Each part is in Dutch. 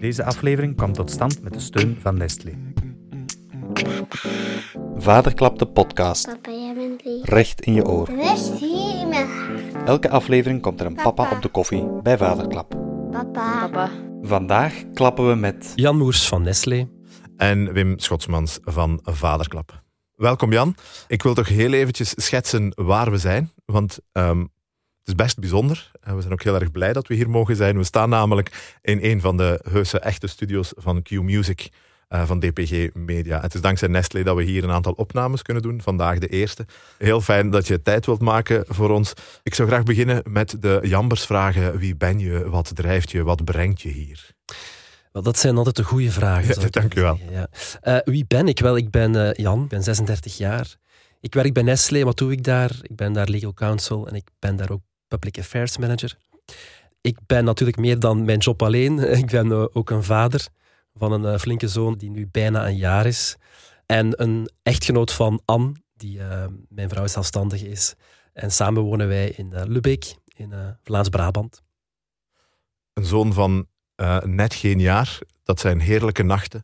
Deze aflevering kwam tot stand met de steun van Nestlé. Vaderklap de podcast. Papa, jij bent lief. Recht in je oor. Rust hier in mijn hart. Elke aflevering komt er een papa op de koffie bij Vaderklap. Papa. Vandaag klappen we met Jan Moers van Nestlé. en Wim Schotsmans van Vaderklap. Welkom Jan. Ik wil toch heel eventjes schetsen waar we zijn, want ehm, is best bijzonder. En we zijn ook heel erg blij dat we hier mogen zijn. We staan namelijk in een van de heuse echte studio's van Q Music eh, van DPG Media. Het is dankzij Nestlé dat we hier een aantal opnames kunnen doen. Vandaag de eerste. Heel fijn dat je tijd wilt maken voor ons. Ik zou graag beginnen met de Jambers vragen. Wie ben je? Wat drijft je? Wat brengt je hier? Wel, dat zijn altijd de goede vragen. Ja, dank u wel. Ja. Wie ben ik? Wel, ik ben eh, Jan, ik ben 36 jaar. Ik werk bij Nestlé. Wat doe ik daar? Ik ben daar legal counsel en ik ben daar ook public affairs manager. Ik ben natuurlijk meer dan mijn job alleen. Ik ben eh, ook een vader van een eh, flinke zoon die nu bijna een jaar is. En een echtgenoot van Anne, die eh, mijn vrouw zelfstandig is. En samen wonen wij in uh, in Vlaams-Brabant. een zoon van net geen jaar. Dat zijn heerlijke nachten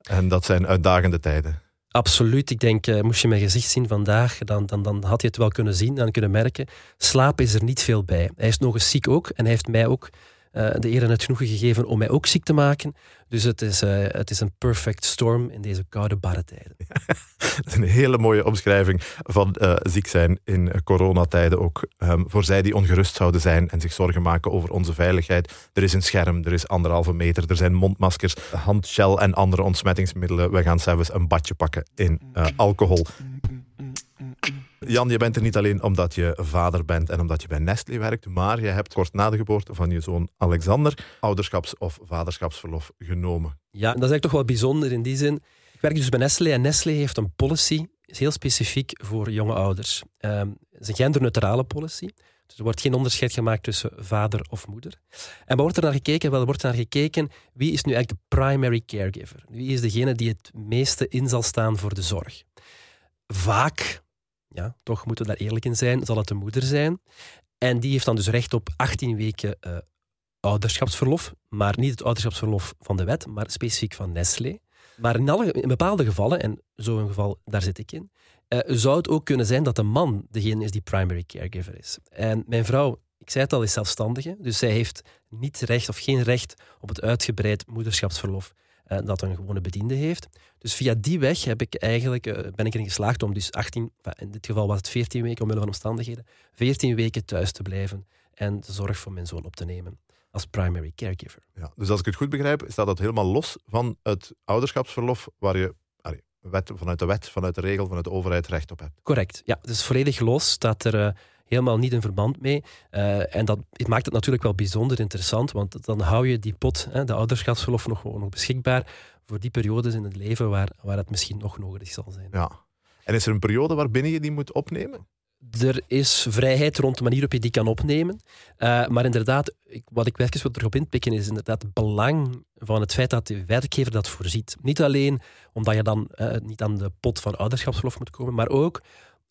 en dat zijn uitdagende tijden. Absoluut. Ik denk, eh, moest je mijn gezicht zien vandaag, dan, dan, dan had je het wel kunnen zien en kunnen merken. Slaap is er niet veel bij. Hij is nog eens ziek ook en hij heeft mij ook eh, de eer en het genoegen gegeven om mij ook ziek te maken. Dus het is, eh, het is een perfect storm in deze koude, barre tijden. Een hele mooie omschrijving van eh, ziek zijn in coronatijden ook. Ehm, voor zij die ongerust zouden zijn en zich zorgen maken over onze veiligheid. Er is een scherm, er is anderhalve meter, er zijn mondmaskers, handgel en andere ontsmettingsmiddelen. We gaan zelfs een badje pakken in alcohol. Jan, je bent er niet alleen omdat je vader bent en omdat je bij Nestlé werkt, maar je hebt kort na de geboorte van je zoon Alexander ouderschaps- of vaderschapsverlof genomen. Ja, dat is eigenlijk toch wel bijzonder in die zin. Ik werk dus bij Nestlé en Nestlé heeft een policy, is heel specifiek voor jonge ouders. Ehm, het is een genderneutrale policy. Dus er wordt geen onderscheid gemaakt tussen vader of moeder. En wat wordt er naar gekeken? Wel, er wordt naar gekeken wie is nu eigenlijk de primary caregiver? Wie is degene die het meeste in zal staan voor de zorg? Vaak, ja, toch moeten we daar eerlijk in zijn, zal het de moeder zijn. En die heeft dan dus recht op 18 weken eh, ouderschapsverlof, maar niet het ouderschapsverlof van de wet, maar specifiek van Nestlé. Maar in, bepaalde gevallen, en zo'n geval, daar zit ik in, eh, zou het ook kunnen zijn dat de man degene is die primary caregiver is. En mijn vrouw, ik zei het al, is zelfstandige, dus zij heeft niet recht of geen recht op het uitgebreid moederschapsverlof eh, dat een gewone bediende heeft. Dus via die weg heb ik eigenlijk, eh, ben ik erin geslaagd om dus 18, enfin, in dit geval was het 14 weken omwille van omstandigheden, 14 weken thuis te blijven en de zorg voor mijn zoon op te nemen als primary caregiver. Ja, dus als ik het goed begrijp, staat dat helemaal los van het ouderschapsverlof waar je allee, wet, vanuit de wet, vanuit de regel, vanuit de overheid recht op hebt. Correct, ja. Het is volledig los, staat er eh, helemaal niet in verband mee. Eh, en dat het maakt het natuurlijk wel bijzonder interessant, want dan hou je die pot, hè, de ouderschapsverlof, nog, nog beschikbaar voor die periodes in het leven waar, waar het misschien nog nodig zal zijn. Ja. En is er een periode waarbinnen je die moet opnemen? Er is vrijheid rond de manier waarop je die kan opnemen. Eh, maar inderdaad, ik, wat ik even wil erop inpikken, is inderdaad het belang van het feit dat de werkgever dat voorziet. Niet alleen omdat je dan eh, niet aan de pot van ouderschapsverlof moet komen, maar ook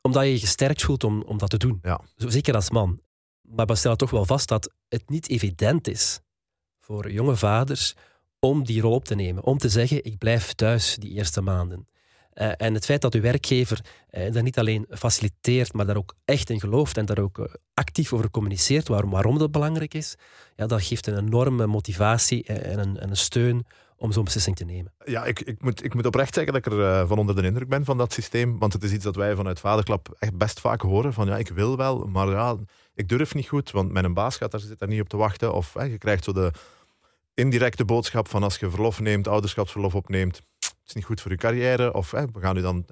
omdat je je gesterkt voelt om, om dat te doen. Ja. Zeker als man. Maar we stellen toch wel vast dat het niet evident is voor jonge vaders om die rol op te nemen. Om te zeggen, ik blijf thuis die eerste maanden. Eh, en het feit dat uw werkgever eh, dat niet alleen faciliteert, maar daar ook echt in gelooft en daar ook eh, actief over communiceert waarom, waarom dat belangrijk is, ja, dat geeft een enorme motivatie en een, en een steun om zo'n beslissing te nemen. Ja, ik, ik, moet, ik moet oprecht zeggen dat ik er eh, van onder de indruk ben van dat systeem. Want het is iets dat wij vanuit Vaderklap echt best vaak horen. Van ja, ik wil wel, maar ja, ik durf niet goed. Want mijn baas gaat daar, zit daar niet op te wachten. Of je krijgt zo de indirecte boodschap van als je verlof neemt, ouderschapsverlof opneemt. Het is niet goed voor je carrière. Of we gaan u dan...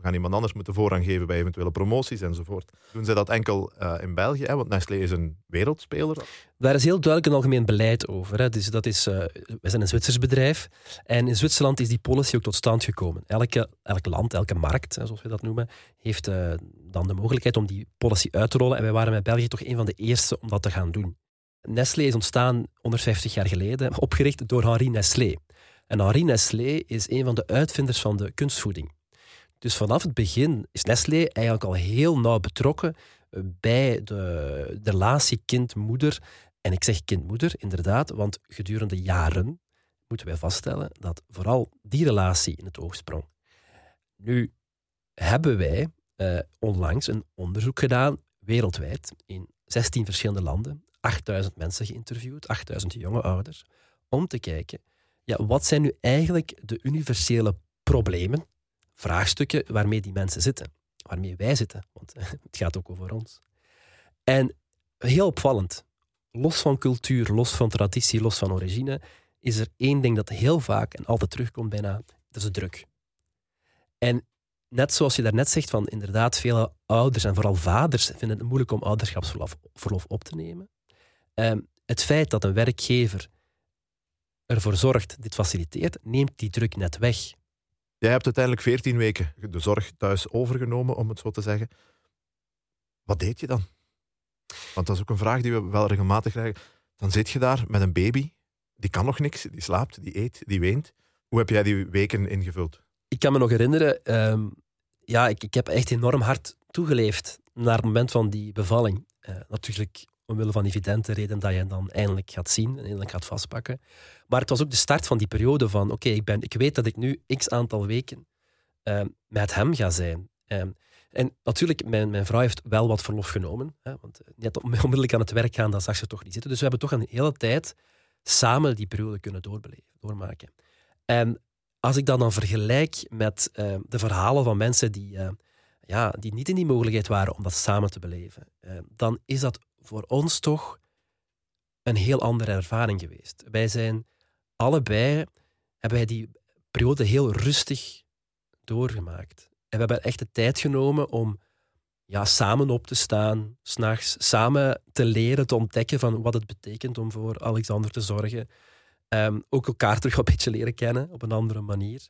we gaan iemand anders moeten voorrang geven bij eventuele promoties enzovoort. Doen zij dat enkel eh, in België? Hè? Want Nestlé is een wereldspeler. Daar is heel duidelijk een algemeen beleid over. Hè. Dus dat is, uh, we zijn een Zwitsers bedrijf. En in Zwitserland is die policy ook tot stand gekomen. Elke, elk land, elke markt, zoals we dat noemen, heeft uh, dan de mogelijkheid om die policy uit te rollen. En wij waren met België toch een van de eerste om dat te gaan doen. Nestlé is ontstaan 150 jaar geleden, opgericht door Henri Nestlé. En Henri Nestlé is een van de uitvinders van de kunstvoeding. Dus vanaf het begin is Nestlé eigenlijk al heel nauw betrokken bij de, de relatie kind-moeder. En ik zeg kind-moeder, inderdaad, want gedurende jaren, moeten wij vaststellen dat vooral die relatie in het oog sprong. Nu hebben wij eh, onlangs een onderzoek gedaan, wereldwijd, in 16 verschillende landen, 8000 mensen geïnterviewd, 8000 jonge ouders, om te kijken, ja, wat zijn nu eigenlijk de universele problemen, vraagstukken waarmee die mensen zitten, waarmee wij zitten, want het gaat ook over ons. En heel opvallend, los van cultuur, los van traditie, los van origine, is er één ding dat heel vaak en altijd terugkomt bijna, dat is de druk. En net zoals je daarnet zegt, van inderdaad, veel ouders en vooral vaders vinden het moeilijk om ouderschapsverlof verlof op te nemen. Um, het feit dat een werkgever ervoor zorgt, dit faciliteert, neemt die druk net weg. Jij hebt uiteindelijk 14 weken de zorg thuis overgenomen, om het zo te zeggen. Wat deed je dan? Want dat is ook een vraag die we wel regelmatig krijgen. Dan zit je daar met een baby, die kan nog niks, die slaapt, die eet, die weent. Hoe heb jij die weken ingevuld? Ik kan me nog herinneren, ehm, ja, ik, ik heb echt enorm hard toegeleefd naar het moment van die bevalling. Uh, natuurlijk omwille van evidente reden dat je dan eindelijk gaat zien en eindelijk gaat vastpakken. Maar het was ook de start van die periode van, oké, ik ik, ik weet dat ik nu x aantal weken uh, met hem ga zijn. Um, en natuurlijk, mijn, mijn vrouw heeft wel wat verlof genomen. Hè, want net onmiddellijk aan het werk gaan, dat zag ze toch niet zitten. Dus we hebben toch een hele tijd samen die periode kunnen doorbeleven, doormaken. En als ik dat dan vergelijk met uh, de verhalen van mensen die, ja, die niet in die mogelijkheid waren om dat samen te beleven, dan is dat voor ons toch een heel andere ervaring geweest. Wij zijn allebei, hebben wij die periode heel rustig doorgemaakt. En we hebben echt de tijd genomen om ja, samen op te staan, s'nachts, samen te leren, te ontdekken van wat het betekent om voor Alexander te zorgen. Um, ook elkaar terug een beetje leren kennen op een andere manier.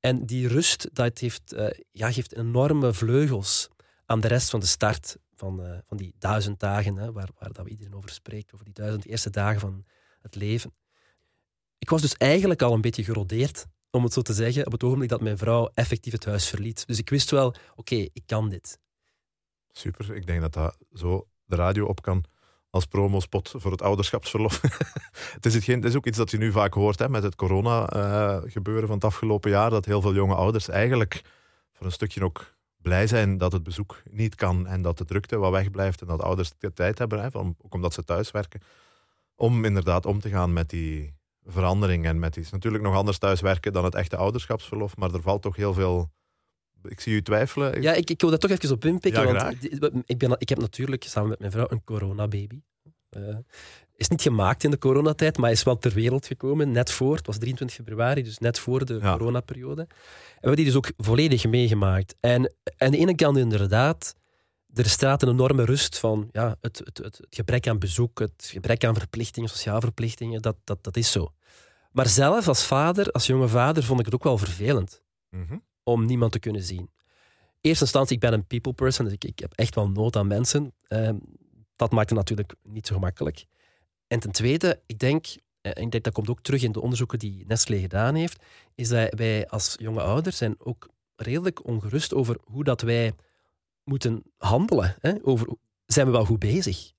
En die rust, dat heeft, uh, ja, geeft enorme vleugels aan de rest van de start van, uh, van die duizend dagen, hè, waar, waar dat iedereen over spreekt, over die duizend eerste dagen van het leven. Ik was dus eigenlijk al een beetje gerodeerd om het zo te zeggen, op het ogenblik dat mijn vrouw effectief het huis verliet. Dus ik wist wel, oké, ik kan dit. Super, ik denk dat dat zo de radio op kan als promospot voor het ouderschapsverlof. het, is het, is ook iets dat je nu vaak hoort hè, met het corona-gebeuren van het afgelopen jaar, dat heel veel jonge ouders eigenlijk voor een stukje ook blij zijn dat het bezoek niet kan en dat de drukte wat wegblijft en dat ouders de tijd hebben, hè, van, ook omdat ze thuis werken, om inderdaad om te gaan met die verandering. En met iets natuurlijk nog anders thuiswerken dan het echte ouderschapsverlof, maar er valt toch heel veel. Ik zie u twijfelen. Ja, ik, ik wil daar toch even op inpikken. Ja, want ik, ben, ik heb natuurlijk samen met mijn vrouw een coronababy. Uh, is niet gemaakt in de coronatijd, maar is wel ter wereld gekomen net voor. Het was 23 februari, dus net voor de ja. coronaperiode. En we hebben die dus ook volledig meegemaakt. En aan de ene kant inderdaad, er staat een enorme rust van ja, het, het, het, gebrek aan bezoek, het gebrek aan verplichtingen, sociale verplichtingen, dat, dat, dat is zo. Maar zelf als vader, als jonge vader, vond ik het ook wel vervelend mm-hmm. om niemand te kunnen zien. Eerst instantie, ik ben een people person, dus ik, ik heb echt wel nood aan mensen. Uh, dat maakt het natuurlijk niet zo gemakkelijk. En ten tweede, ik denk, en ik denk dat komt ook terug in de onderzoeken die Nestlé gedaan heeft, is dat wij als jonge ouders zijn ook redelijk ongerust over hoe dat wij moeten handelen. Hè? Over, zijn we wel goed bezig?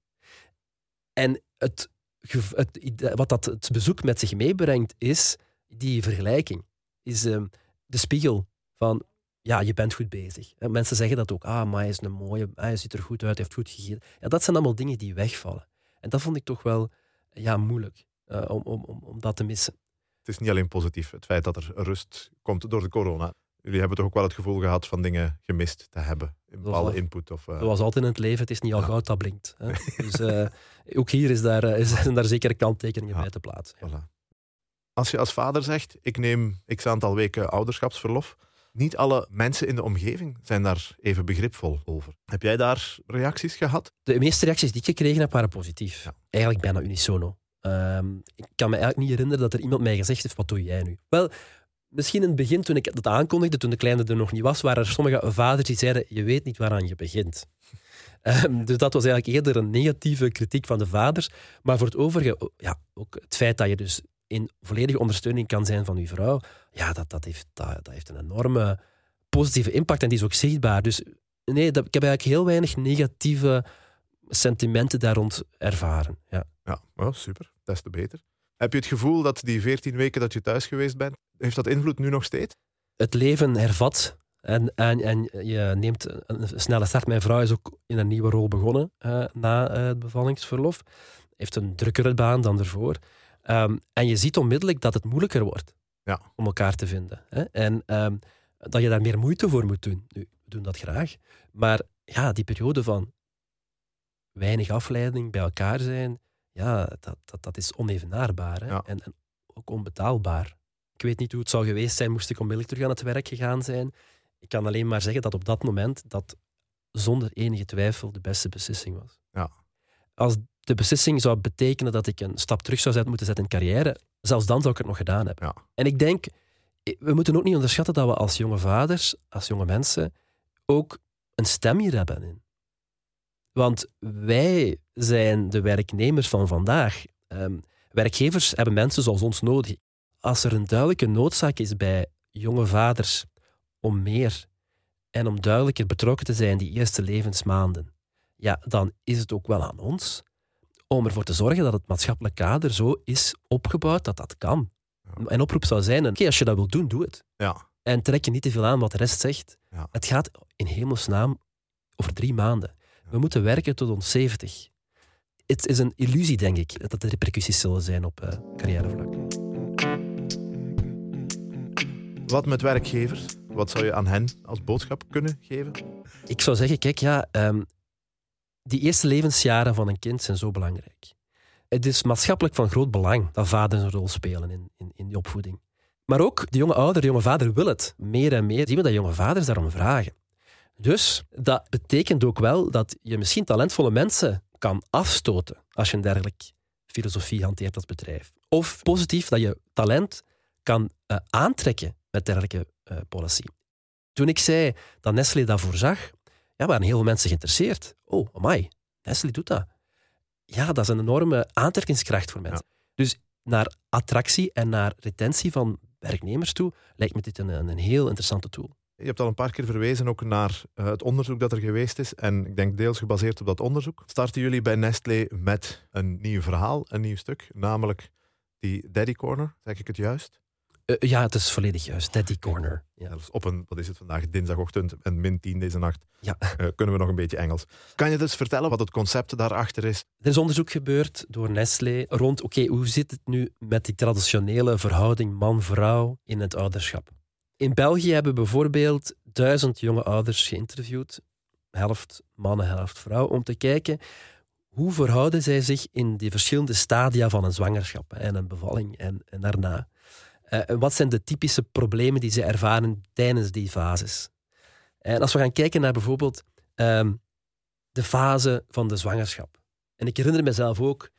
En het, het, wat dat het bezoek met zich meebrengt, is die vergelijking. Is uh, de spiegel van, ja, je bent goed bezig. En mensen zeggen dat ook. Ah, maar is een mooie, hij ziet er goed uit, hij heeft goed gegeten. Ja, dat zijn allemaal dingen die wegvallen. En dat vond ik toch wel ja, moeilijk uh, om, om, om dat te missen. Het is niet alleen positief, het feit dat er rust komt door de corona. Jullie hebben toch ook wel het gevoel gehad van dingen gemist te hebben? In bepaalde input? Of, uh... Zoals altijd in het leven, het is niet al goud dat blinkt. Hè? dus uh, ook hier is daar, is, zijn daar zeker kanttekeningen ja. bij te plaatsen. Voilà. Als je als vader zegt, ik neem x aantal weken ouderschapsverlof, niet alle mensen in de omgeving zijn daar even begripvol over. Heb jij daar reacties gehad? De meeste reacties die ik gekregen heb, waren positief. Ja. Eigenlijk bijna unisono. Um, ik kan me eigenlijk niet herinneren dat er iemand mij gezegd heeft, wat doe jij nu? Wel, misschien in het begin, toen ik dat aankondigde, toen de kleine er nog niet was, waren er sommige vaders die zeiden, je weet niet waaraan je begint. Um, dus dat was eigenlijk eerder een negatieve kritiek van de vaders. Maar voor het overige, ja, ook het feit dat je dus in volledige ondersteuning kan zijn van je vrouw, ja, dat, dat, heeft, dat, dat heeft een enorme positieve impact en die is ook zichtbaar. Dus nee, dat, ik heb eigenlijk heel weinig negatieve sentimenten daar rond ervaren. Ja, ja well, super. Des te beter. Heb je het gevoel dat die 14 weken dat je thuis geweest bent, heeft dat invloed nu nog steeds? Het leven hervat en, en, en je neemt een snelle start. Mijn vrouw is ook in een nieuwe rol begonnen uh, na uh, het bevallingsverlof. Heeft een drukkere baan dan ervoor. Um, en je ziet onmiddellijk dat het moeilijker wordt ja. om elkaar te vinden. Hè? En um, dat je daar meer moeite voor moet doen. Nu, we doen dat graag. Maar ja, die periode van weinig afleiding, bij elkaar zijn, ja, dat, dat, dat is onevenaarbaar. Hè? Ja. En, en ook onbetaalbaar. Ik weet niet hoe het zou geweest zijn, moest ik onmiddellijk terug aan het werk gegaan zijn. Ik kan alleen maar zeggen dat op dat moment dat zonder enige twijfel de beste beslissing was. Ja. Als de beslissing zou betekenen dat ik een stap terug zou moeten zetten in carrière, zelfs dan zou ik het nog gedaan hebben. Ja. En ik denk, we moeten ook niet onderschatten dat we als jonge vaders, als jonge mensen, ook een stem hier hebben in. Want wij zijn de werknemers van vandaag. Um, werkgevers hebben mensen zoals ons nodig. Als er een duidelijke noodzaak is bij jonge vaders om meer en om duidelijker betrokken te zijn die eerste levensmaanden, ja, dan is het ook wel aan ons om ervoor te zorgen dat het maatschappelijk kader zo is opgebouwd dat dat kan. Ja. Een oproep zou zijn, oké, als je dat wilt doen, doe het. Ja. En trek je niet te veel aan wat de rest zegt. Ja. Het gaat in hemelsnaam over drie maanden. We moeten werken tot ons 70. Het is een illusie, denk ik, dat er repercussies zullen zijn op uh, carrièrevlak. Wat met werkgevers? Wat zou je aan hen als boodschap kunnen geven? Ik zou zeggen, kijk, ja, um, die eerste levensjaren van een kind zijn zo belangrijk. Het is maatschappelijk van groot belang dat vaders een rol spelen in, in, in die opvoeding. Maar ook de jonge ouder, de jonge vader wil het. Meer en meer zien we dat jonge vaders daarom vragen. Dus dat betekent ook wel dat je misschien talentvolle mensen kan afstoten als je een dergelijke filosofie hanteert als bedrijf. Of positief dat je talent kan uh, aantrekken met dergelijke uh, policy. Toen ik zei dat Nestlé dat voorzag, ja, waren heel veel mensen geïnteresseerd. Oh, amai, Nestlé doet dat. Ja, dat is een enorme aantrekkingskracht voor mensen. Ja. Dus naar attractie en naar retentie van werknemers toe lijkt me dit een, een heel interessante tool. Je hebt al een paar keer verwezen ook naar uh, het onderzoek dat er geweest is. En ik denk deels gebaseerd op dat onderzoek. Starten jullie bij Nestlé met een nieuw verhaal, een nieuw stuk. Namelijk die Daddy Corner, zeg ik het juist? Uh, ja, het is volledig juist. Daddy Corner. Ja. Dus op een, wat is het vandaag, dinsdagochtend en min 10 deze nacht, ja. uh, kunnen we nog een beetje Engels. Kan je dus vertellen wat het concept daarachter is? Er is onderzoek gebeurd door Nestlé rond, oké, okay, hoe zit het nu met die traditionele verhouding man-vrouw in het ouderschap? In België hebben bijvoorbeeld duizend jonge ouders geïnterviewd, helft mannen, helft vrouw, om te kijken hoe verhouden zij zich in die verschillende stadia van een zwangerschap en een bevalling en, en daarna. Uh, wat zijn de typische problemen die ze ervaren tijdens die fases? En als we gaan kijken naar bijvoorbeeld um, de fase van de zwangerschap. En ik herinner mezelf ook,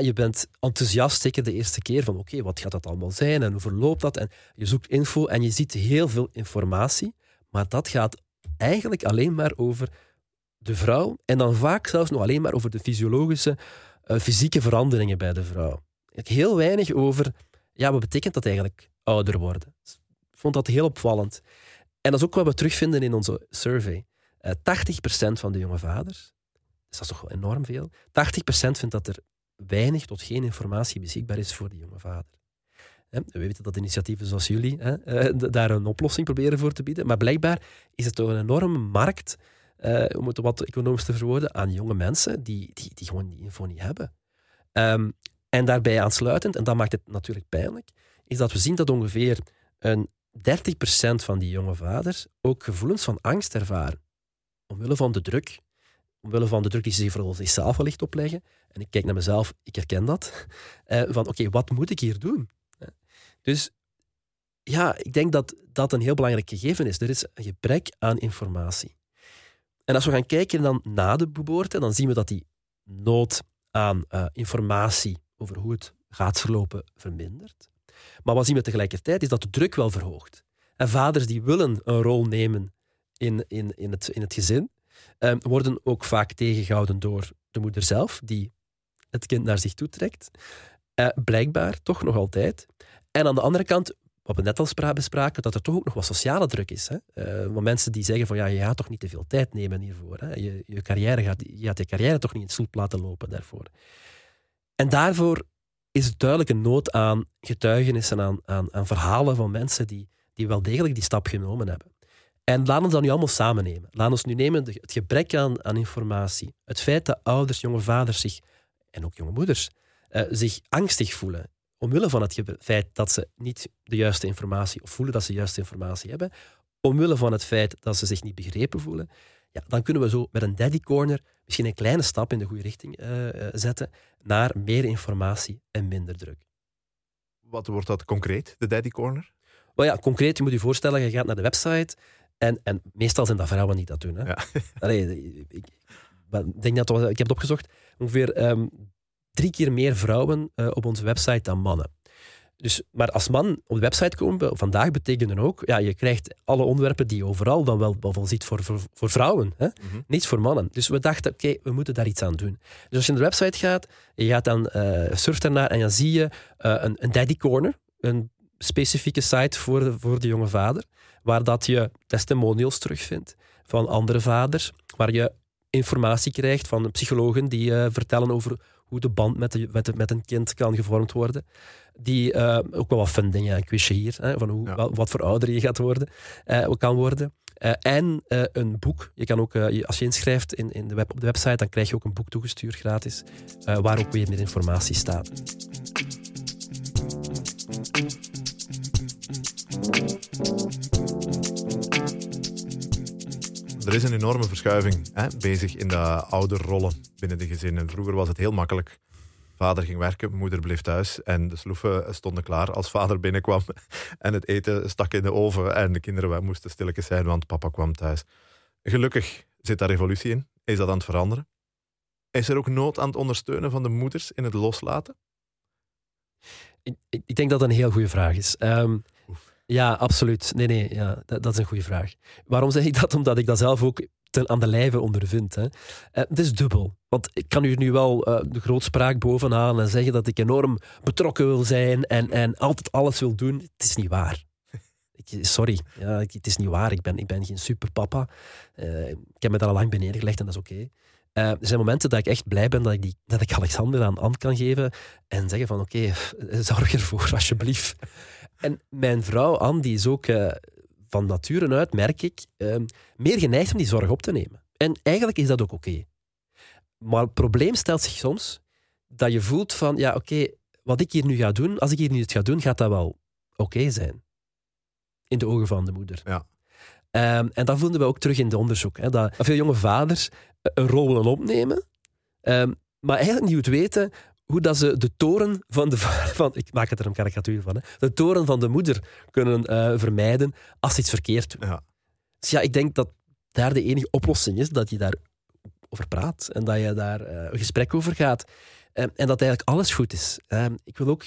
je bent enthousiast, zeker de eerste keer, van oké, wat gaat dat allemaal zijn en hoe verloopt dat? En je zoekt info en je ziet heel veel informatie, maar dat gaat eigenlijk alleen maar over de vrouw en dan vaak zelfs nog alleen maar over de fysiologische, uh, fysieke veranderingen bij de vrouw. Heel weinig over ja, wat betekent dat eigenlijk, ouder worden? Ik vond dat heel opvallend. En dat is ook wat we terugvinden in onze survey. Uh, 80% van de jonge vaders, dus dat is toch wel enorm veel, 80% vindt dat er weinig tot geen informatie beschikbaar is voor die jonge vader. We weten dat initiatieven zoals jullie hè, daar een oplossing proberen voor te bieden, maar blijkbaar is het toch een enorme markt, uh, om het wat economisch te verwoorden, aan jonge mensen die, die, die gewoon die info niet hebben. Um, en daarbij aansluitend, en dat maakt het natuurlijk pijnlijk, is dat we zien dat ongeveer een 30% van die jonge vaders ook gevoelens van angst ervaren. Omwille van de druk. Omwille van de druk die ze voor zichzelf wellicht opleggen. En ik kijk naar mezelf, ik herken dat. Eh, van oké, wat moet ik hier doen? Dus ja, ik denk dat dat een heel belangrijk gegeven is. Er is een gebrek aan informatie. En als we gaan kijken dan na de geboorte, dan zien we dat die nood aan uh, informatie over hoe het gaat verlopen vermindert. Maar wat zien we tegelijkertijd is dat de druk wel verhoogt. En vaders die willen een rol nemen in, in, in, het, in het gezin, um, worden ook vaak tegengehouden door de moeder zelf, die het kind naar zich toe trekt. Uh, blijkbaar, toch nog altijd. En aan de andere kant, wat we net al bespraken, dat er toch ook nog wat sociale druk is. Hè? Uh, want mensen die zeggen van ja, je gaat toch niet te veel tijd nemen hiervoor. Hè? Je, je, carrière gaat, je gaat je carrière toch niet in het laten lopen daarvoor. En daarvoor is duidelijk een nood aan getuigenissen, aan, aan, aan verhalen van mensen die, die wel degelijk die stap genomen hebben. En laten we dat nu allemaal samen nemen. Laten we nu nemen het gebrek aan, aan informatie. Het feit dat ouders, jonge vaders zich, en ook jonge moeders, eh, zich angstig voelen. Omwille van het feit dat ze niet de juiste informatie, of voelen dat ze de juiste informatie hebben. Omwille van het feit dat ze zich niet begrepen voelen. Ja, dan kunnen we zo met een daddy corner misschien een kleine stap in de goede richting eh, eh, zetten naar meer informatie en minder druk. Wat wordt dat concreet, de Daddy Corner? Wel ja, concreet, je moet je voorstellen, je gaat naar de website en, en meestal zijn dat vrouwen die dat doen. Hè? Ja. Allee, ik, denk dat, ik heb het opgezocht, ongeveer ehm, drie keer meer vrouwen eh, op onze website dan mannen. Dus, maar als man op de website komen, vandaag betekent dan ook, ja, je krijgt alle onderwerpen die je overal dan wel, wel ziet voor, voor, voor vrouwen. Hè? Mhm. Niets voor mannen. Dus we dachten, oké, we moeten daar iets aan doen. Dus als je naar de website gaat, je gaat dan, eh surft daarnaar en dan zie je eh, een, een daddy corner, een specifieke site voor de, voor de jonge vader, waar dat je testimonials terugvindt van andere vaders, waar je informatie krijgt van psychologen die eh, vertellen over hoe de band met, de, met, de- met een kind kan gevormd worden. Die eh, ook wel wat fun dingen, een quizje hier, hè, van hoe, Ja. wat, wat voor ouder je gaat worden, eh, kan worden. Eh, en een boek. Je kan ook, als je inschrijft in, in de web, op de website, dan krijg je ook een boek toegestuurd gratis, waar ook weer meer informatie staat. Er is een enorme verschuiving hè, bezig in de ouderrollen binnen de gezinnen. Vroeger was het heel makkelijk. Vader ging werken, moeder bleef thuis en de sloeven stonden klaar als vader binnenkwam. En het eten stak in de oven en de kinderen moesten stilletjes zijn, want papa kwam thuis. Gelukkig zit daar revolutie in. Is dat aan het veranderen? Is er ook nood aan het ondersteunen van de moeders in het loslaten? Ik, ik denk dat dat een heel goede vraag is. Ehm, ja, absoluut. Nee, nee, ja, dat, dat is een goede vraag. Waarom zeg ik dat? Omdat ik dat zelf ook ten, aan de lijve ondervind. Hè. Eh, het is dubbel. Want ik kan u nu wel eh, de grootspraak bovenaan en zeggen dat ik enorm betrokken wil zijn en, en altijd alles wil doen. Het is niet waar. Sorry, ja, het is niet waar. Ik ben, ik ben geen superpapa. Eh, ik heb me daar al lang bij en dat is oké. Er zijn momenten dat ik echt blij ben dat ik, die, dat ik Alexander aan hand kan geven en zeggen van oké, zorg ervoor alsjeblieft. En mijn vrouw die is ook van nature uit, merk ik, eh, meer geneigd om die zorg op te nemen. En eigenlijk is dat ook oké. Maar het probleem stelt zich soms dat je voelt van ja oké, wat ik hier nu ga doen, als ik hier nu het ga doen, gaat dat wel oké zijn. In de ogen van de moeder. Ja. Ehm, en dat vonden we ook terug in het onderzoek. Hè, dat veel jonge vaders een rol willen opnemen, ehm, maar eigenlijk niet goed weten hoe dat ze de toren van de... Van, ik maak het er een karikatuur van. Hè, de toren van de moeder kunnen eh, vermijden als ze iets verkeerd doen. Ja. Dus ja, ik denk dat daar de enige oplossing is dat je daar over praat en dat je daar eh, een gesprek over gaat. Eh, en dat eigenlijk alles goed is. Ik wil ook,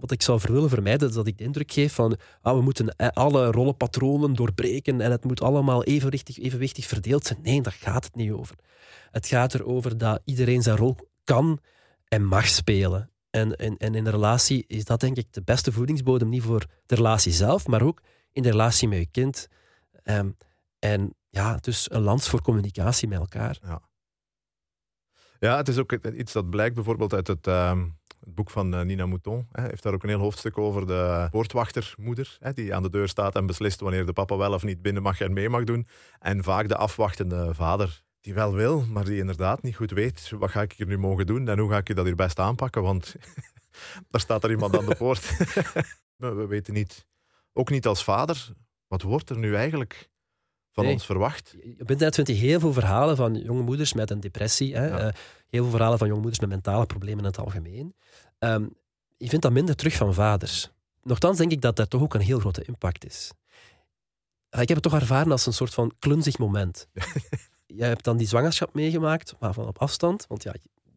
wat ik zou willen vermijden, is dat ik de indruk geef van ah, we moeten alle rollenpatronen doorbreken en het moet allemaal evenwichtig, evenwichtig verdeeld zijn. Nee, daar gaat het niet over. Het gaat erover dat iedereen zijn rol kan en mag spelen. En, en, en in een relatie is dat denk ik de beste voedingsbodem, niet voor de relatie zelf, maar ook in de relatie met je kind. Ehm, en ja, dus een lans voor communicatie met elkaar. Ja, het is ook iets dat blijkt bijvoorbeeld uit het, ehm, het boek van eh, Nina Mouton. Hij heeft daar ook een heel hoofdstuk over de poortwachtermoeder, hè, die aan de deur staat en beslist wanneer de papa wel of niet binnen mag en mee mag doen. En vaak de afwachtende vader, die wel wil, maar die inderdaad niet goed weet, wat ga ik hier nu mogen doen en hoe ga ik dat hier best aanpakken, want daar staat er iemand aan de poort. We weten niet, ook niet als vader, wat wordt er nu eigenlijk van Nee. ons verwacht? Op internet vind je heel veel verhalen van jonge moeders met een depressie. Hè? Ja. Eh, heel veel verhalen van jonge moeders met mentale problemen in het algemeen. Ehm, je vindt dat minder terug van vaders. Nochtans denk ik dat dat toch ook een heel grote impact is. Ik heb het toch ervaren als een soort van klunzig moment. je hebt dan die zwangerschap meegemaakt, maar van op afstand. Want ja,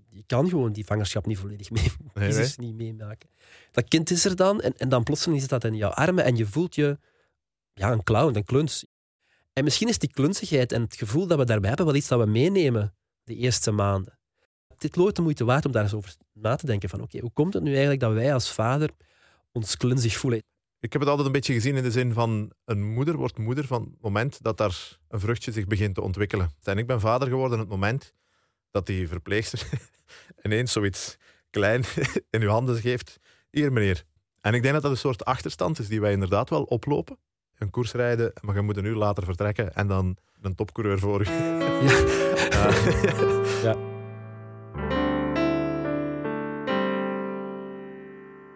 je, kan gewoon die zwangerschap niet volledig mee, Nee, crisis niet meemaken. Dat kind is er dan en, en dan plotseling zit dat in jouw armen en je voelt je ja, een clown, een kluns. En misschien is die klunzigheid en het gevoel dat we daarbij hebben wel iets dat we meenemen de eerste maanden. Dit loopt de moeite waard om daar eens over na te denken van oké, hoe komt het nu eigenlijk dat wij als vader ons klunzig voelen? Ik heb het altijd een beetje gezien in de zin van een moeder wordt moeder van het moment dat daar een vruchtje zich begint te ontwikkelen. En ik ben vader geworden op het moment dat die verpleegster ineens zoiets klein in uw handen geeft. Hier, meneer. En ik denk dat dat een soort achterstand is die wij inderdaad wel oplopen. Een koers rijden, maar je moet een uur later vertrekken en dan een topcoureur voor u. Ja.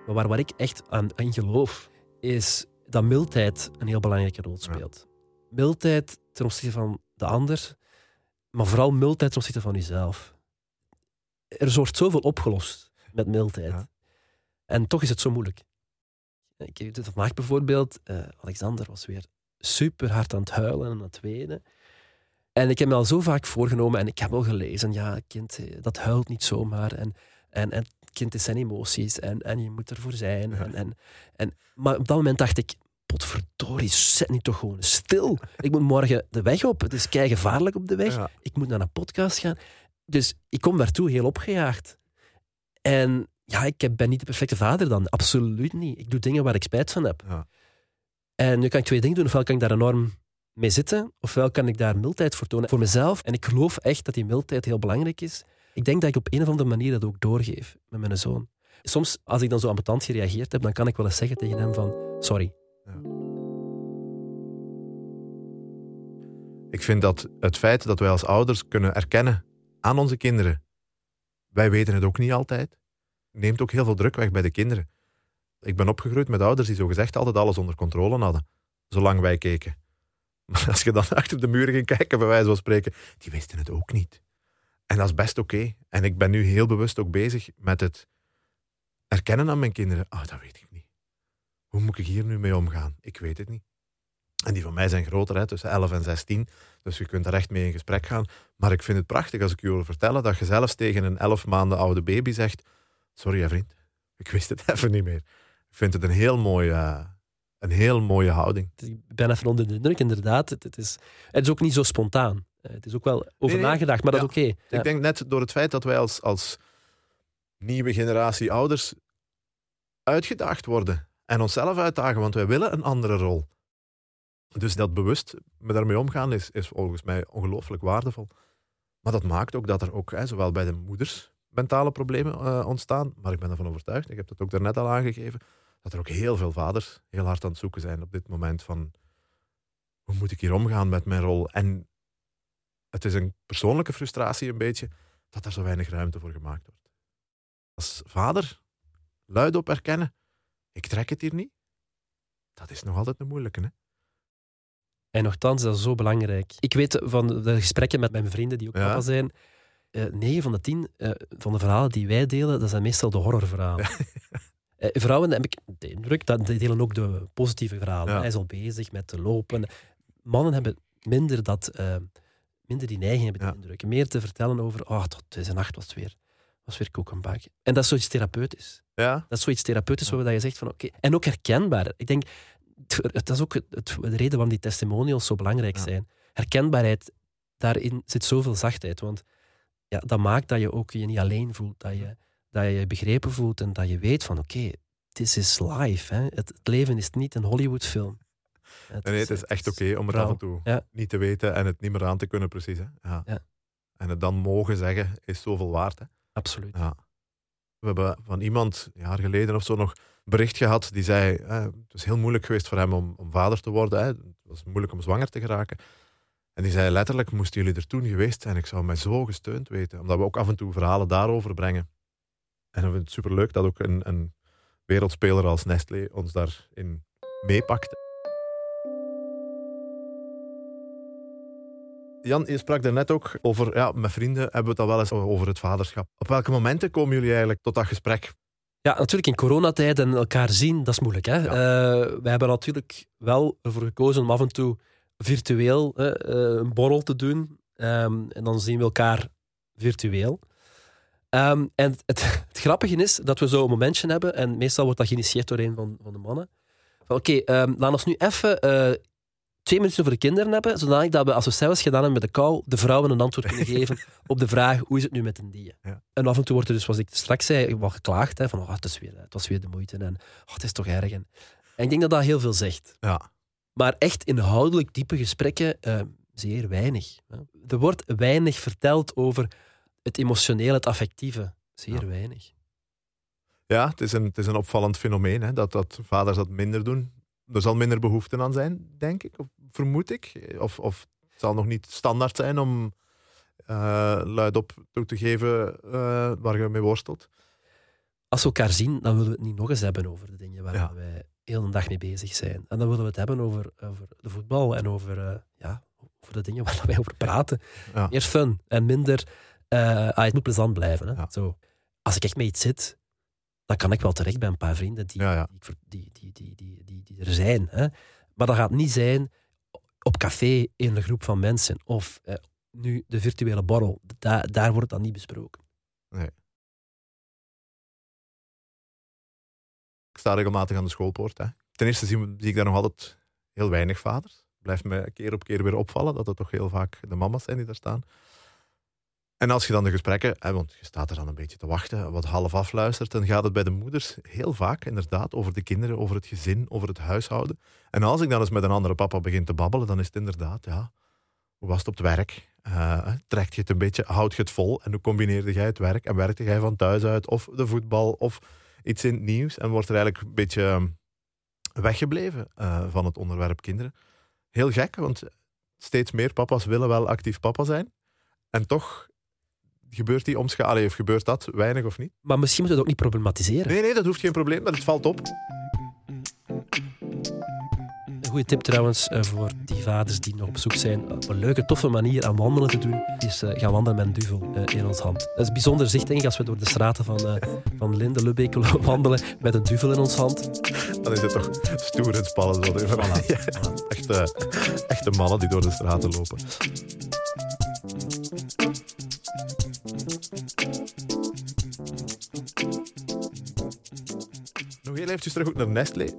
Maar waar, waar ik echt aan, aan geloof, is dat mildheid een heel belangrijke rol speelt. Mildheid ten opzichte van de ander, maar vooral mildheid ten opzichte van jezelf. Er wordt zoveel opgelost met mildheid. Ja. En toch is het zo moeilijk. Ik weet het vandaag bijvoorbeeld, eh, Alexander was weer super hard aan het huilen en aan het wenen. En ik heb me al zo vaak voorgenomen, en ik heb al gelezen, ja, kind, eh, dat huilt niet zomaar. En, en, en kind is zijn emoties, en, en je moet ervoor zijn. En, en, en, maar op dat moment dacht ik, potverdorie, zet nu toch gewoon stil. Ik moet morgen de weg op, het is kei gevaarlijk op de weg. Ja. Ik moet naar een podcast gaan. Dus ik kom daartoe heel opgejaagd. En ja, ik ben niet de perfecte vader dan. Absoluut niet. Ik doe dingen waar ik spijt van heb. Ja. En nu kan ik twee dingen doen. Ofwel kan ik daar enorm mee zitten, ofwel kan ik daar mildheid voor tonen voor mezelf. En ik geloof echt dat die mildheid heel belangrijk is. Ik denk dat ik op een of andere manier dat ook doorgeef met mijn zoon. Soms, als ik dan zo ambetant gereageerd heb, dan kan ik wel eens zeggen tegen hem van, sorry. Ik vind dat het feit dat wij als ouders kunnen erkennen aan onze kinderen, wij weten het ook niet altijd, neemt ook heel veel druk weg bij de kinderen. Ik ben opgegroeid met ouders die zogezegd altijd alles onder controle hadden, zolang wij keken. Maar als je dan achter de muren ging kijken, bij wijze van spreken, die wisten het ook niet. En dat is best oké. En ik ben nu heel bewust ook bezig met het erkennen aan mijn kinderen. Ah, dat weet ik niet. Hoe moet ik hier nu mee omgaan? Ik weet het niet. En die van mij zijn groter, hè, tussen 11 en 16. Dus je kunt daar echt mee in gesprek gaan. Maar ik vind het prachtig als ik je wil vertellen dat je zelfs tegen een 11 maanden oude baby zegt: Sorry, vriend, ik wist het even niet meer. Ik vind het een heel mooie, eh, een heel mooie houding. Ik ben even onder de indruk, inderdaad. Het, is, het is ook niet zo spontaan. Eh, Het is ook wel over Nee, nee. nagedacht, maar dat is oké. Ja. Ik denk net door het feit dat wij als, als nieuwe generatie ouders uitgedaagd worden en onszelf uitdagen, want wij willen een andere rol. Dus dat bewust met daarmee omgaan is, is volgens mij ongelooflijk waardevol. Maar dat maakt ook dat er ook, hè, zowel bij de moeders, mentale problemen eh, ontstaan, maar ik ben ervan overtuigd, ik heb dat ook daarnet al aangegeven, dat er ook heel veel vaders heel hard aan het zoeken zijn op dit moment van hoe moet ik hier omgaan met mijn rol? En het is een persoonlijke frustratie een beetje dat er zo weinig ruimte voor gemaakt wordt. Als vader luid op erkennen, ik trek het hier niet, dat is nog altijd een moeilijke. Hè? En nogthans, dat is zo belangrijk. Ik weet van de gesprekken met mijn vrienden die ook Ja. papa zijn, eh 9 van de 10 eh, van de verhalen die wij delen, dat zijn meestal de horrorverhalen. Eh, vrouwen heb ik de indruk, dat die delen ook de positieve verhalen. Ja. Hij is al bezig met te lopen. Mannen hebben minder, dat, eh, minder die neiging, heb ik Ja. de indruk. Meer te vertellen over, oh, tot deze nacht was het weer, was weer koek en dat is zoiets therapeutisch. Ja, Dat is zoiets therapeutisch Ja. waar je zegt van oké. En ook herkenbaar. Ik denk, dat is ook het, het- de reden waarom die testimonials zo belangrijk zijn. Herkenbaarheid, daarin zit zoveel zachtheid. Want ja, dat maakt dat je ook je niet alleen voelt. Dat je dat je je begrepen voelt en dat je weet van oké, this is life. Hè. Het, het leven is niet een Hollywoodfilm. Het nee, het is echt oké om het af en toe niet te weten en het niet meer aan te kunnen, precies. Hè? Ja. Ja. En het dan mogen zeggen is zoveel waard. Hè? Absoluut. Ja. We hebben van iemand, een jaar geleden of zo, nog bericht gehad die zei: eh, Het is heel moeilijk geweest voor hem om, om vader te worden. Hè. Het was moeilijk om zwanger te geraken. En die zei letterlijk: Moesten jullie er toen geweest zijn? Ik zou mij zo gesteund weten. Omdat we ook af en toe verhalen daarover brengen. En ik vind het superleuk dat ook een, een wereldspeler als Nestlé ons daarin meepakt. Jan, je sprak daarnet ook over, ja, met vrienden hebben we het al wel eens over het vaderschap. Op welke momenten komen jullie eigenlijk tot dat gesprek? Ja, natuurlijk in coronatijd en elkaar zien, dat is moeilijk. Hè? Ja. Eh, we hebben natuurlijk wel ervoor gekozen om af en toe virtueel eh, een borrel te doen. Ehm, en dan zien we elkaar virtueel. Ehm, en het, het grappige is dat we zo'n momentje hebben, en meestal wordt dat geïnitieerd door een van, van de mannen. Oké, ehm, laat ons nu even eh, twee minuten voor de kinderen hebben, zodat dat we, als we zelfs gedaan hebben met de kou, de vrouwen een antwoord kunnen geven op de vraag, hoe is het nu met een die? Ja. En af en toe wordt er dus, zoals ik straks zei, wat geklaagd, hè, van oh, het, is weer, het was weer de moeite en oh, het is toch erg. En, en ik denk dat dat heel veel zegt. Ja, Maar echt inhoudelijk diepe gesprekken, eh, zeer weinig. hè. Er wordt weinig verteld over het emotionele, het affectieve. Zeer Ja. weinig. Ja, het is een, het is een opvallend fenomeen hè, dat, dat vaders dat minder doen. Er zal minder behoefte aan zijn, denk ik, of vermoed ik. Of, of het zal nog niet standaard zijn om uh, luidop toe te geven uh, waar je mee worstelt. Als we elkaar zien, dan willen we het niet nog eens hebben over de dingen waar ja. wij heel de dag mee bezig zijn. En dan willen we het hebben over, over de voetbal en over, uh, ja, over de dingen waar wij over praten. Ja. Meer fun en minder. Ah, het moet plezant blijven. Hè? Ja. Zo. Als ik echt mee iets zit, dan kan ik wel terecht bij een paar vrienden die, die, die, die, die, die, die, er zijn. Hè? Maar dat gaat niet zijn op café in een groep van mensen of uh, nu de virtuele borrel. Da daar wordt dat niet besproken. Nee. Ik sta regelmatig aan de schoolpoort. Hè. Ten eerste zie, zie, ik daar nog altijd heel weinig vaders. Blijft me keer op keer weer opvallen dat het toch heel vaak de mama's zijn die daar staan. En als je dan de gesprekken, hè, want je staat er dan een beetje te wachten, wat half afluistert, dan gaat het bij de moeders heel vaak inderdaad over de kinderen, over het gezin, over het huishouden. En als ik dan eens met een andere papa begin te babbelen, dan is het inderdaad, ja, hoe was het op het werk? Uh, trekt je het een beetje, houd je het vol? En hoe combineerde jij het werk? En werkte jij van thuis uit? Of de voetbal? Of iets in het nieuws? En wordt er eigenlijk een beetje ehm, weggebleven uh, van het onderwerp kinderen. Heel gek, want steeds meer papa's willen wel actief papa zijn. En toch gebeurt die omschaling, of gebeurt dat weinig of niet? Maar misschien moet je het ook niet problematiseren. Nee, nee, dat hoeft geen probleem, maar het valt op. Een goede tip trouwens uh, voor die vaders die nog op zoek zijn op een leuke, toffe manier aan wandelen te doen, is uh, gaan wandelen met een duvel uh, in ons hand. Dat is bijzonder zicht, denk ik, als we door de straten van, van Linde, Lubbeek wandelen met een duvel in ons hand. Dan is het toch stoer en spannend. Zo. Voilà. ja, echte, echte mannen die door de straten lopen. Heel eventjes terug naar Nestlé.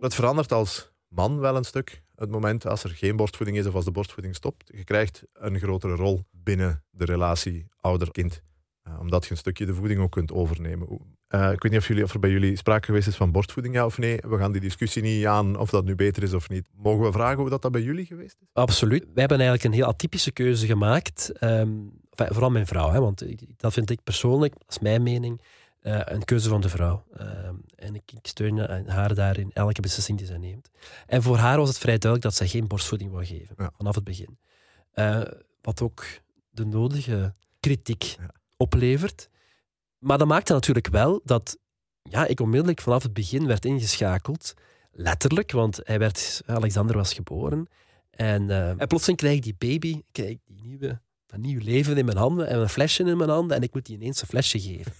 Dat verandert als man wel een stuk. Het moment als er geen borstvoeding is of als de borstvoeding stopt. Je krijgt een grotere rol binnen de relatie ouder-kind. Uh, omdat je een stukje de voeding ook kunt overnemen. Uh, ik weet niet of, jullie, of er bij jullie sprake geweest is van borstvoeding, ja of nee. We gaan die discussie niet aan of dat nu beter is of niet. Mogen we vragen hoe dat, bij jullie geweest is? Absoluut. Wij hebben eigenlijk een heel atypische keuze gemaakt. Um, vooral mijn vrouw, hè, want dat vind ik persoonlijk, dat is mijn mening, uh, een keuze van de vrouw. Uh, en ik, ik, steun haar daarin elke beslissing die zij neemt. En voor haar was het vrij duidelijk dat zij geen borstvoeding wou geven, ja. vanaf het begin. Uh, wat ook de nodige kritiek ja. oplevert. Maar dat maakte natuurlijk wel dat ja, ik onmiddellijk vanaf het begin werd ingeschakeld. Letterlijk, want hij werd, Alexander was geboren. En, en plotseling krijg ik die baby, krijg ik die nieuwe, dat nieuwe leven in mijn handen en een flesje in mijn handen en ik moet die ineens een flesje geven.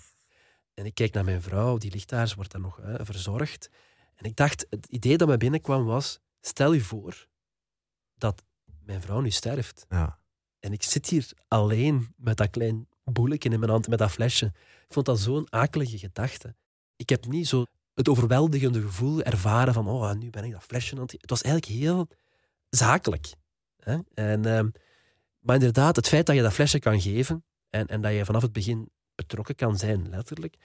En ik kijk naar mijn vrouw, die ligt daar, ze wordt dan nog hè, verzorgd. En ik dacht, het idee dat mij binnenkwam was, stel je voor dat mijn vrouw nu sterft. Ja. En ik zit hier alleen met dat klein boeletje in mijn hand, met dat flesje. Ik vond dat zo'n akelige gedachte. Ik heb niet zo het overweldigende gevoel ervaren van, oh, nu ben ik dat flesje aan het... Het was eigenlijk heel zakelijk. Hè? En, uh, maar inderdaad, het feit dat je dat flesje kan geven en, en dat je vanaf het begin betrokken kan zijn, letterlijk,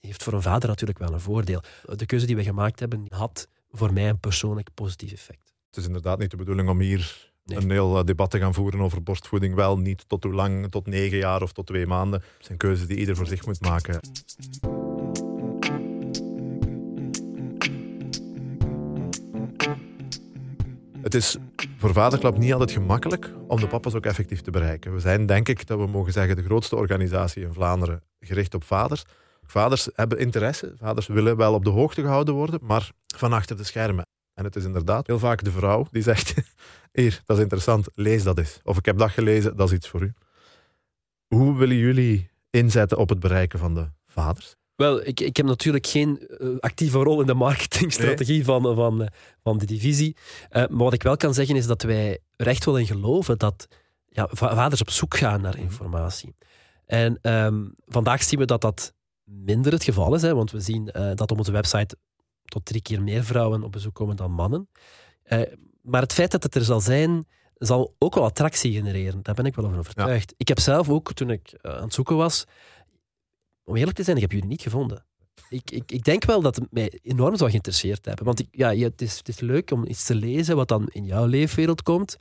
heeft voor een vader natuurlijk wel een voordeel. De keuze die we gemaakt hebben had voor mij een persoonlijk positief effect. Het is inderdaad niet de bedoeling om hier nee. een heel eh, debat te gaan voeren over borstvoeding. Wel niet tot hoe lang, tot negen jaar of tot twee maanden. Het zijn keuzes die ieder voor zich moet maken. Het is voor Vaderklap niet altijd gemakkelijk om de papa's ook effectief te bereiken. We zijn, denk ik, dat we mogen zeggen, de grootste organisatie in Vlaanderen gericht op vaders. Vaders hebben interesse, vaders willen wel op de hoogte gehouden worden, maar van achter de schermen. En het is inderdaad heel vaak de vrouw die zegt: Hier, dat is interessant, lees dat eens. Of ik heb dat gelezen, dat is iets voor u. Hoe willen jullie inzetten op het bereiken van de vaders? Wel, ik, ik heb natuurlijk geen uh, actieve rol in de marketingstrategie nee. van, van, uh, van de divisie. Uh, maar wat ik wel kan zeggen is dat wij er echt wel in geloven dat ja, vaders op zoek gaan naar informatie. En um, vandaag zien we dat dat minder het geval is, hè, want we zien dat op onze website tot drie keer meer vrouwen op bezoek komen dan mannen. maar het feit dat het er zal zijn, zal ook wel attractie genereren. Daar ben ik wel van overtuigd. Ja. Ik heb zelf ook, toen ik aan het zoeken was, om eerlijk te zijn, ik heb jullie niet gevonden. Ik, ik, ik denk wel dat het mij enorm zou geïnteresseerd hebben. Want ik, ja, het, is, het is leuk om iets te lezen wat dan in jouw leefwereld komt.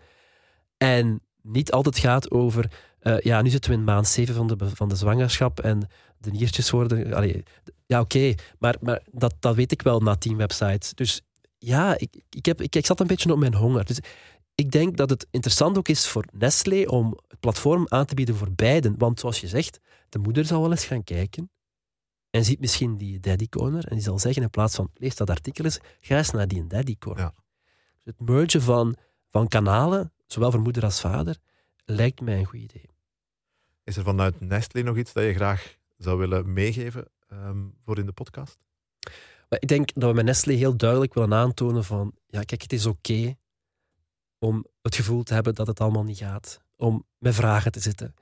En niet altijd gaat over, uh, ja, nu zitten we in maand 7 van de, van de zwangerschap en de niertjes worden. Allee, ja, oké, maar, maar dat, dat weet ik wel na tien websites. Dus ja, ik, ik, heb, ik, ik zat een beetje op mijn honger. Dus ik denk dat het interessant ook is voor Nestlé om het platform aan te bieden voor beiden. Want zoals je zegt, de moeder zal wel eens gaan kijken en ziet misschien die daddy corner en die zal zeggen in plaats van lees dat artikel eens, ga eens naar die daddy corner. Ja. Dus het mergen van, van kanalen, zowel voor moeder als vader, lijkt mij een goed idee. Is er vanuit Nestlé nog iets dat je graag zou willen meegeven ehm, voor in de podcast? Maar ik denk dat we met Nestlé heel duidelijk willen aantonen van, ja kijk, het is oké om het gevoel te hebben dat het allemaal niet gaat. Om met vragen te zitten.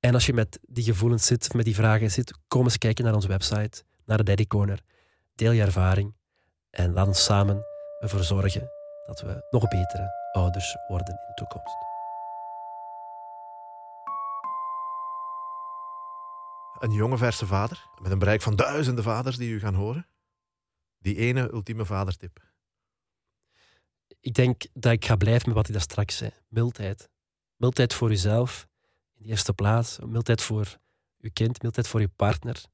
En als je met die gevoelens zit, met die vragen zit, kom eens kijken naar onze website, naar de Daddy Corner. Deel je ervaring en laat ons samen ervoor zorgen dat we nog betere ouders worden in de toekomst. Een jonge verse vader, met een bereik van duizenden vaders die u gaan horen. Die ene ultieme vadertip. Ik denk dat ik ga blijven met wat ik daar straks zei. Mildheid. Mildheid voor uzelf, in de eerste plaats. Mildheid voor uw kind, mildheid voor uw partner.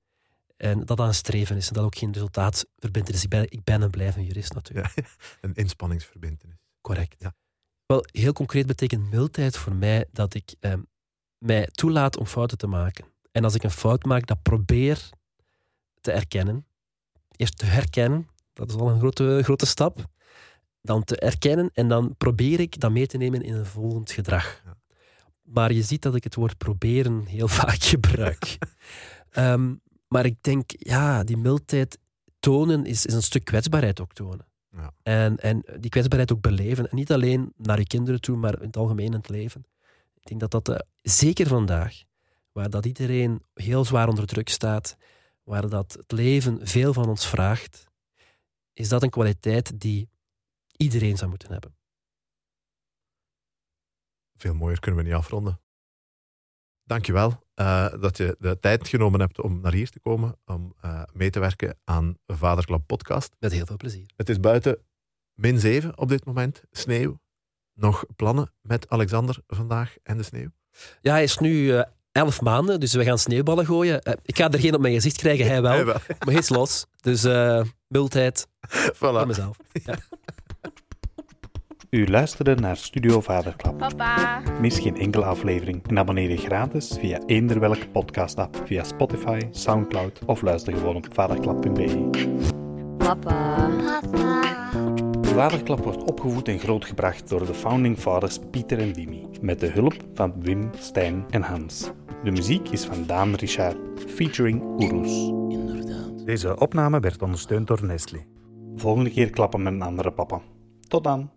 En dat dat een streven is en dat ook geen resultaatverbintenis is. Ik ben, ik ben en blijf een jurist natuurlijk. Ja, een inspanningsverbintenis. Correct. Ja. Wel, heel concreet betekent mildheid voor mij dat ik eh, mij toelaat om fouten te maken. En als ik een fout maak, dat probeer te erkennen. Eerst te herkennen, dat is al een grote, grote stap. Dan te erkennen en dan probeer ik dat mee te nemen in een volgend gedrag. Maar je ziet dat ik het woord proberen heel vaak gebruik. Ehm, maar ik denk, ja, die mildheid tonen is, is een stuk kwetsbaarheid ook tonen. Ja. En, en die kwetsbaarheid ook beleven. En niet alleen naar je kinderen toe, maar in het algemeen in het leven. Ik denk dat dat, eh, zeker vandaag, waar dat iedereen heel zwaar onder druk staat, waar dat het leven veel van ons vraagt, is dat een kwaliteit die iedereen zou moeten hebben. Veel mooier kunnen we niet afronden. Dankjewel uh, dat je de tijd genomen hebt om naar hier te komen, om uh, mee te werken aan Vaderklap podcast. Met heel veel plezier. Het is buiten min 7 op dit moment, sneeuw. Nog plannen met Alexander vandaag en de sneeuw? Ja, hij is nu uh, elf maanden, dus we gaan sneeuwballen gooien. ik ga er geen op mijn gezicht krijgen, hij wel. Hij wel. Maar hij is los. Dus mildheid voilà. mezelf. Ja. U luisterde naar Studio Vaderklap. Papa. Mis geen enkele aflevering en abonneer je gratis via eender welke podcast-app, via Spotify, Soundcloud of luister gewoon op vaderklap.be. Papa. Papa. Vaderklap wordt opgevoed en grootgebracht door de founding fathers Pieter en Wimmy, met de hulp van Wim, Stijn en Hans. De muziek is van Daan Richard, featuring Oeroes. Deze opname werd ondersteund door Nestlé. Volgende keer klappen met een andere papa. Tot dan!